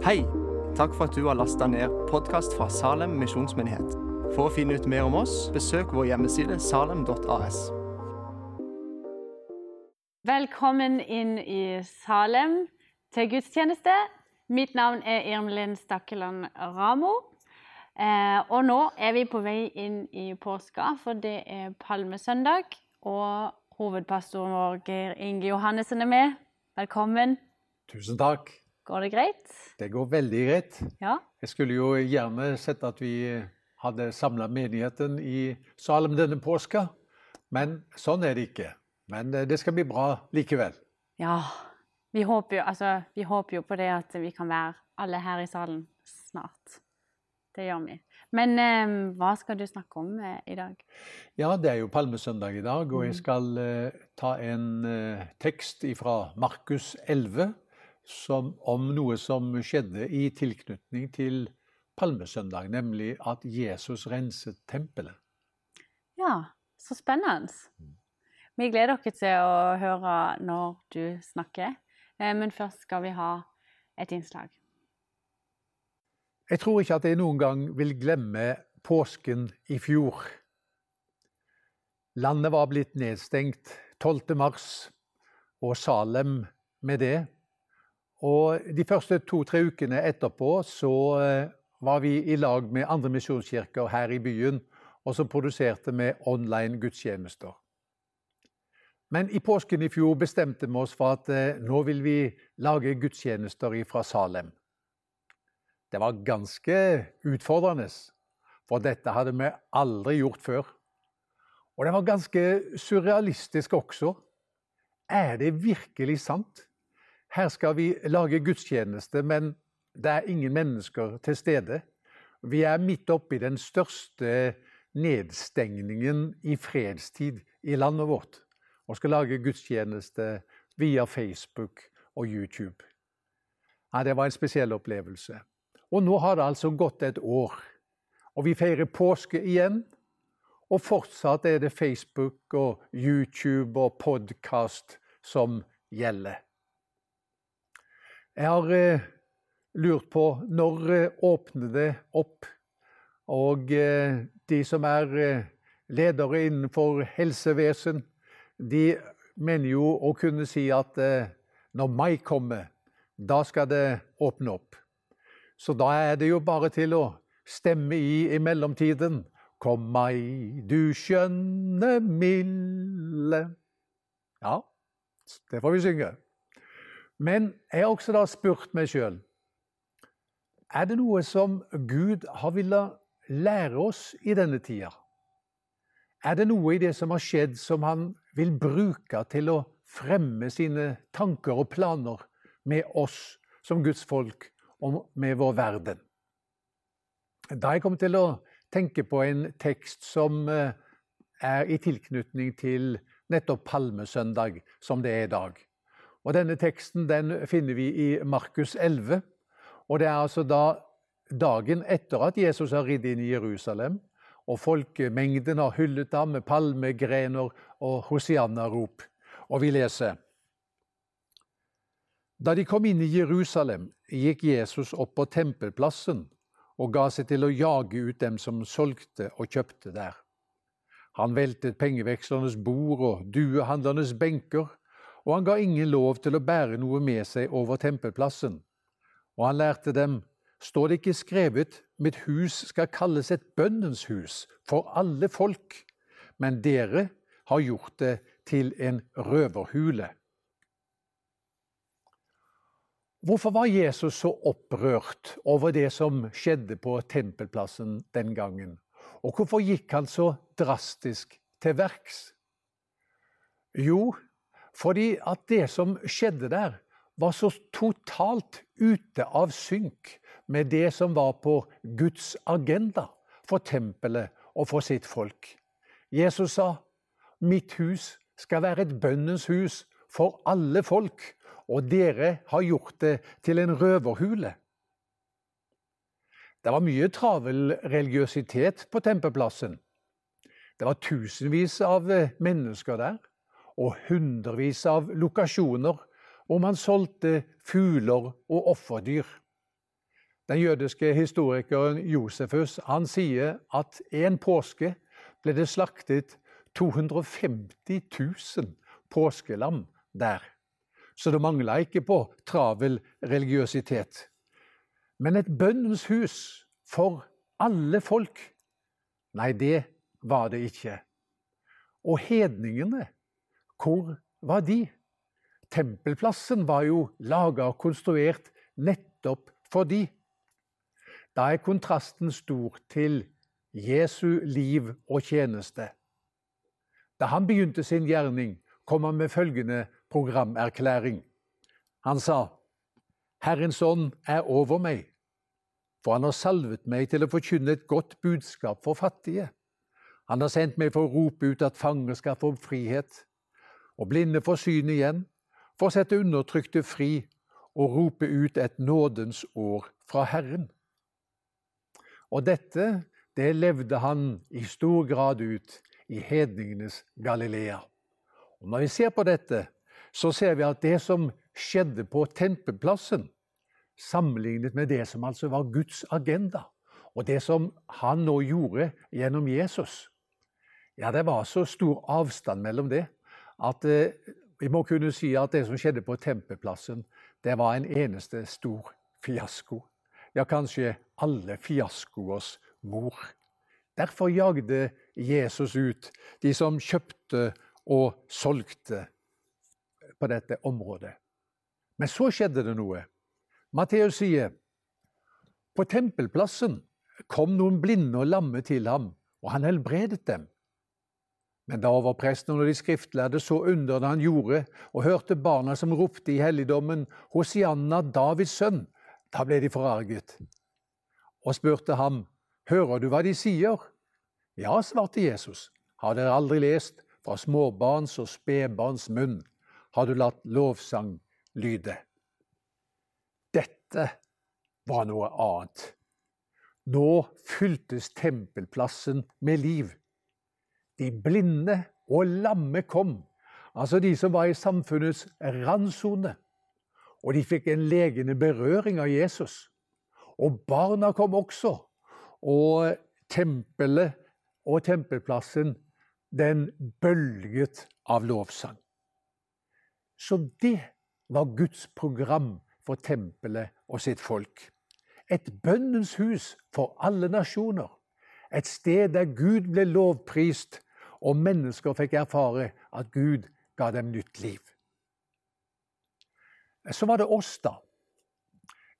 Hei! Takk for at du har lasta ned podkast fra Salem misjonsmyndighet. For å finne ut mer om oss, besøk vår hjemmeside salem.as. Velkommen inn i Salem til gudstjeneste. Mitt navn er Irmelin Stakkeland Ramo. Eh, og nå er vi på vei inn i påska, for det er palmesøndag. Og hovedpastoren vår, Geir Inge Johannessen, er med. Velkommen. Tusen takk. Går det greit? Det går veldig greit. Ja. Jeg skulle jo gjerne sett at vi hadde samla menigheten i Salem denne påska, men sånn er det ikke. Men eh, det skal bli bra likevel. Ja. Vi håper, jo, altså, vi håper jo på det at vi kan være alle her i salen snart. Det gjør vi. Men eh, hva skal du snakke om eh, i dag? Ja, det er jo palmesøndag i dag, og jeg skal eh, ta en eh, tekst fra Markus 11 som, om noe som skjedde i tilknytning til palmesøndag, nemlig at Jesus renset tempelet. Ja, så spennende. Vi gleder dere til å høre når du snakker, eh, men først skal vi ha et innslag. Jeg tror ikke at jeg noen gang vil glemme påsken i fjor. Landet var blitt nedstengt 12. mars, og Salem med det. Og de første to-tre ukene etterpå så eh, var vi i lag med andre misjonskirker her i byen, og som produserte med online gudstjenester. Men i påsken i fjor bestemte vi oss for at eh, nå vil vi lage gudstjenester fra Salem. Det var ganske utfordrende, for dette hadde vi aldri gjort før. Og det var ganske surrealistisk også. Er det virkelig sant? Her skal vi lage gudstjeneste, men det er ingen mennesker til stede. Vi er midt oppi den største nedstengningen i fredstid i landet vårt og skal lage gudstjeneste via Facebook og YouTube. Ja, det var en spesiell opplevelse. Og nå har det altså gått et år, og vi feirer påske igjen. Og fortsatt er det Facebook og YouTube og podkast som gjelder. Jeg har eh, lurt på når eh, åpner det opp? Og eh, de som er eh, ledere innenfor helsevesen, de mener jo å kunne si at eh, når mai kommer, da skal det åpne opp. Så da er det jo bare til å stemme i i mellomtiden. Kom mai, du skjønne milde. Ja, det får vi synge. Men jeg har også da spurt meg sjøl er det noe som Gud har villet lære oss i denne tida? Er det noe i det som har skjedd, som han vil bruke til å fremme sine tanker og planer med oss som Guds folk og med vår verden? Da jeg kom til å tenke på en tekst som eh, er i tilknytning til nettopp palmesøndag, som det er i dag. Og Denne teksten den finner vi i Markus 11. og Det er altså da dagen etter at Jesus har ridd inn i Jerusalem, og folkemengden har hyllet ham med palmegrener og hosianna-rop. Og vi leser Da de kom inn i Jerusalem, gikk Jesus opp på tempelplassen og ga seg til å jage ut dem som solgte og kjøpte der. Han veltet pengevekslernes bord og duehandlernes benker, og han ga ingen lov til å bære noe med seg over tempelplassen. Og han lærte dem, står det ikke skrevet, mitt hus skal kalles et bønnens hus for alle folk, men dere har gjort det til en røverhule. Hvorfor var Jesus så opprørt over det som skjedde på tempelplassen den gangen? Og hvorfor gikk han så drastisk til verks? Jo, fordi at det som skjedde der, var så totalt ute av synk med det som var på Guds agenda for tempelet og for sitt folk. Jesus sa, 'Mitt hus skal være et bønnens hus for alle folk', og dere har gjort det til en røverhule. Det var mye travel religiøsitet på tempelplassen. Det var tusenvis av eh, mennesker der, og hundrevis av lokasjoner hvor man solgte fugler og offerdyr. Den jødiske historikeren Josefus han sier at en påske ble det slaktet 250 000 påskelam der. Så det mangla ikke på travel religiøsitet. Men et bønnens hus for alle folk? Nei, det var det ikke. Og hedningene, hvor var de? Tempelplassen var jo laga og konstruert nettopp for de. Da er kontrasten stor til Jesu liv og tjeneste. Da han begynte sin gjerning, kom han med følgende programerklæring. Han sa, Herrens ånd er over meg, for han har salvet meg til å forkynne et godt budskap for fattige. Han har sendt meg for å rope ut at fanger skal få frihet, og blinde får syn igjen, for å sette undertrykte fri og rope ut et nådens år fra Herren. Og dette, det levde han i stor grad ut i hedningenes Galilea. Og når vi ser på dette, så ser vi at det som skjedde på tempelplassen, sammenlignet med det som altså var Guds agenda, og det som han nå gjorde gjennom Jesus Ja, det var så stor avstand mellom det at eh, vi må kunne si at det som skjedde på Tempeplassen, det var en eneste stor fiasko. Ja, kanskje alle fiaskoers mor. Derfor jagde Jesus ut de som kjøpte og solgte på dette området. Men så skjedde det noe. Matteus sier på tempelplassen kom noen blinde og lamme til ham, og han helbredet dem. Men da overpresten og de skriftlærde så underne han gjorde, og hørte barna som ropte i helligdommen, Hosianna, Davids sønn, da ble de forarget, og spurte ham, Hører du hva de sier? Ja, svarte Jesus, har dere aldri lest, fra småbarns og spedbarns munn har du latt lovsang lyde. Dette var noe annet. Nå fyltes tempelplassen med liv. De blinde og lamme kom, altså de som var i samfunnets randsone. Og de fikk en legende berøring av Jesus. Og barna kom også. Og tempelet og tempelplassen, den bølget av lovsang. Så det var Guds program for tempelet og sitt folk. Et bønnens hus for alle nasjoner. Et sted der Gud ble lovprist, og mennesker fikk erfare at Gud ga dem nytt liv. Så var det oss, da.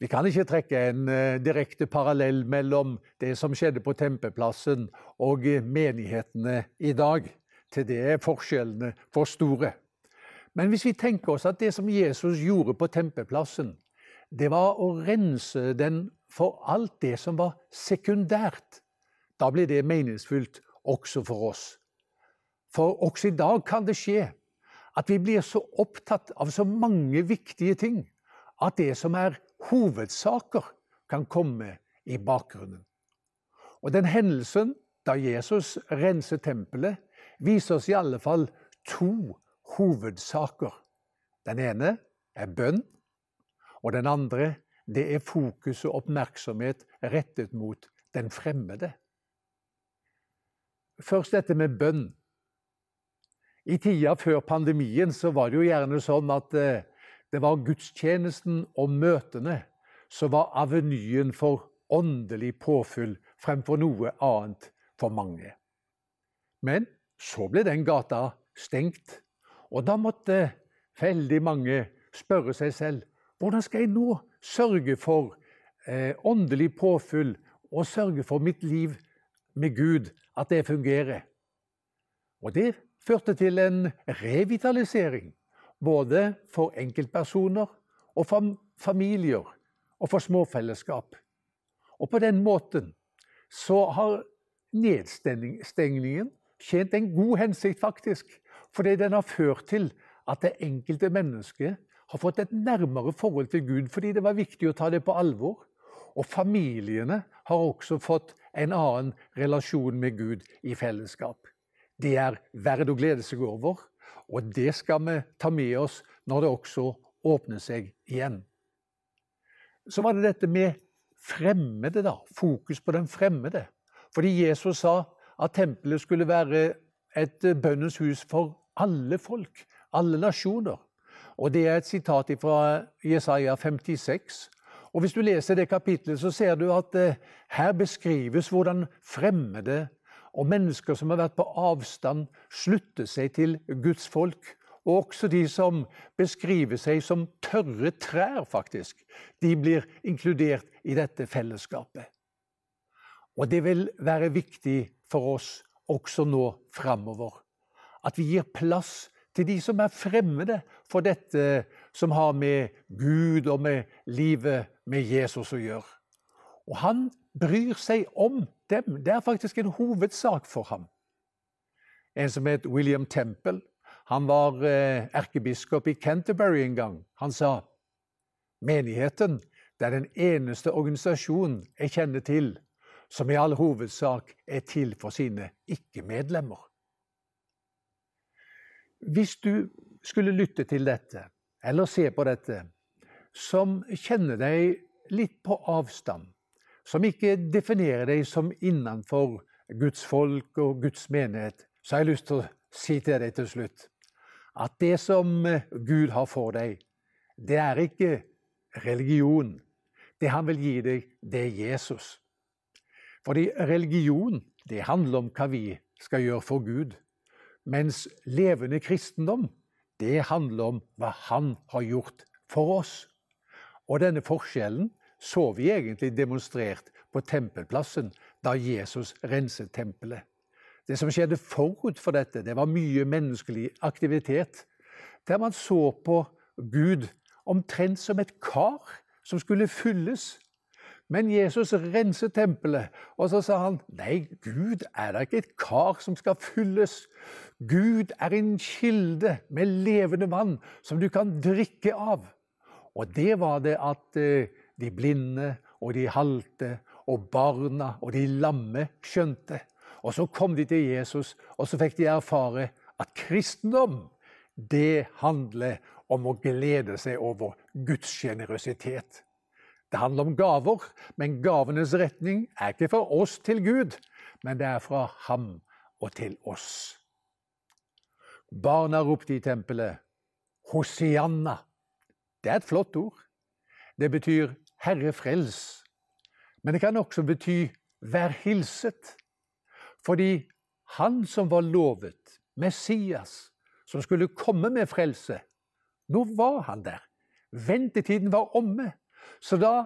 Vi kan ikke trekke en uh, direkte parallell mellom det som skjedde på Tempeplassen og menighetene i dag. Til det er forskjellene for store. Men hvis vi tenker oss at det som Jesus gjorde på Tempeplassen, det var å rense den for alt det som var sekundært, da blir det meningsfullt også for oss. For også i dag kan det skje at vi blir så opptatt av så mange viktige ting at det som er hovedsaker, kan komme i bakgrunnen. Og den hendelsen da Jesus renset tempelet, viser oss i alle fall to hovedsaker. Den ene er bønn, og den andre det er fokus og oppmerksomhet rettet mot den fremmede. Først dette med bønn. I tida før pandemien så var det jo gjerne sånn at eh, det var gudstjenesten og møtene som var avenyen for åndelig påfyll fremfor noe annet for mange. Men så ble den gata stengt og da måtte veldig mange spørre seg selv hvordan skal jeg nå sørge for eh, åndelig påfyll og sørge for mitt liv med Gud, at det fungerer. Og det førte til en revitalisering, både for enkeltpersoner og for familier og for småfellesskap. Og på den måten så har nedstengningen tjent en god hensikt, faktisk. Fordi den har ført til at det enkelte mennesket har fått et nærmere forhold til Gud fordi det var viktig å ta det på alvor. Og familiene har også fått en annen relasjon med Gud i fellesskap. Det er verd å glede seg over, og det skal vi ta med oss når det også åpner seg igjen. Så var det dette med fremmede, da. Fokus på den fremmede. Fordi Jesus sa at tempelet skulle være et bønnens hus for alle folk, alle nasjoner. Og Det er et sitat fra Jesaja 56. Og Hvis du leser det kapitlet, så ser du at eh, her beskrives hvordan fremmede og mennesker som har vært på avstand, slutter seg til Guds folk. Og også de som beskriver seg som tørre trær, faktisk. De blir inkludert i dette fellesskapet. Og det vil være viktig for oss også nå framover. At vi gir plass til de som er fremmede for dette som har med Gud og med livet med Jesus å gjøre. Og han bryr seg om dem. Det er faktisk en hovedsak for ham. En som het William Temple, han var eh, erkebiskop i Canterbury en gang. Han sa menigheten det er den eneste organisasjonen jeg kjenner til som i all hovedsak er til for sine ikke-medlemmer. Hvis du skulle lytte til dette, eller se på dette, som kjenner deg litt på avstand, som ikke definerer deg som innenfor Guds folk og Guds menighet, så har jeg lyst til å si til deg til slutt at det som Gud har for deg, det er ikke religion. Det han vil gi deg, det er Jesus. Fordi religion, det handler om hva vi skal gjøre for Gud. Mens levende kristendom, det handler om hva Han har gjort for oss. Og denne forskjellen så vi egentlig demonstrert på tempelplassen da Jesus renset tempelet. Det som skjedde forut for dette, det var mye menneskelig aktivitet. Der man så på Gud omtrent som et kar som skulle fylles. Men Jesus renset tempelet, og så sa han nei, Gud er da ikke et kar som skal fylles. Gud er en kilde med levende vann som du kan drikke av. Og det var det at eh, de blinde og de halte og barna og de lamme skjønte. Og så kom de til Jesus, og så fikk de erfare at kristendom, det handler om å glede seg over Guds sjenerøsitet. Det handler om gaver, men gavenes retning er ikke fra oss til Gud, men det er fra ham og til oss. Barna ropte i tempelet Hosianna. Det er et flott ord. Det betyr Herre frels. Men det kan også bety Vær hilset. Fordi han som var lovet, Messias, som skulle komme med frelse, nå var han der. Ventetiden var omme. Så da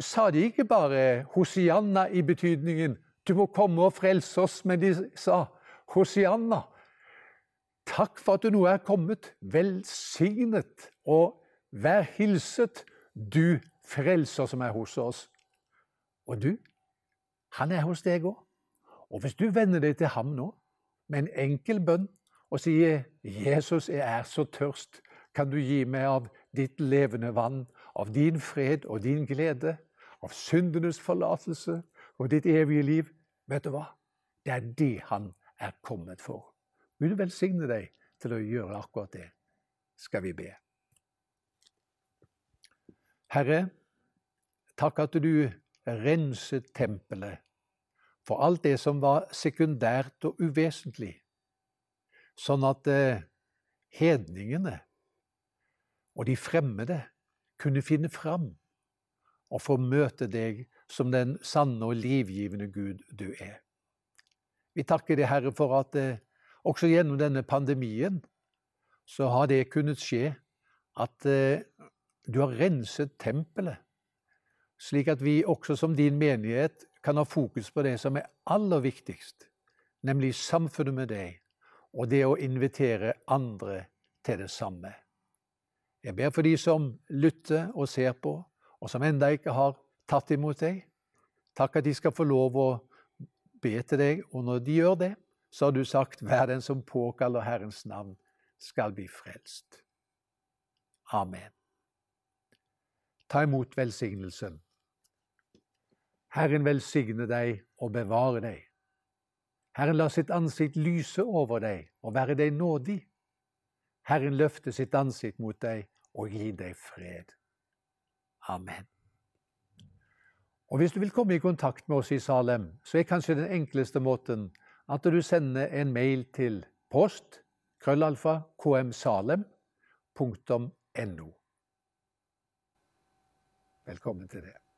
sa de ikke bare Hosianna i betydningen 'du må komme og frelse oss', men de sa Hosianna. Takk for at du nå er kommet. Velsignet og vær hilset, du frelser som er hos oss. Og du, han er hos deg òg. Og hvis du vender deg til ham nå med en enkel bønn og sier 'Jesus, jeg er så tørst', kan du gi meg av ditt levende vann, av din fred og din glede, av syndenes forlatelse og ditt evige liv. Vet du hva? Det er det han er kommet for. Gud velsigne deg til å gjøre akkurat det. Skal vi be. Herre, takk at du renset tempelet for alt det som var sekundært og uvesentlig, sånn at eh, hedningene og de fremmede kunne finne fram og få møte deg som den sanne og livgivende Gud du er. Vi takker deg, Herre, for at eh, også gjennom denne pandemien så har det kunnet skje at eh, du har renset tempelet, slik at vi også som din menighet kan ha fokus på det som er aller viktigst, nemlig samfunnet med deg og det å invitere andre til det samme. Jeg ber for de som lytter og ser på, og som enda ikke har tatt imot deg. Takk at de skal få lov å be til deg, og når de gjør det, så har du sagt, hver den som påkaller Herrens navn, skal bli frelst. Amen. Ta imot velsignelsen. Herren velsigne deg og bevare deg. Herren la sitt ansikt lyse over deg og være deg nådig. Herren løfte sitt ansikt mot deg og gi deg fred. Amen. Og hvis du vil komme i kontakt med oss i Salem, så er kanskje den enkleste måten at du sender en mail til post krøllalfa kmsalem.no. Velkommen til det.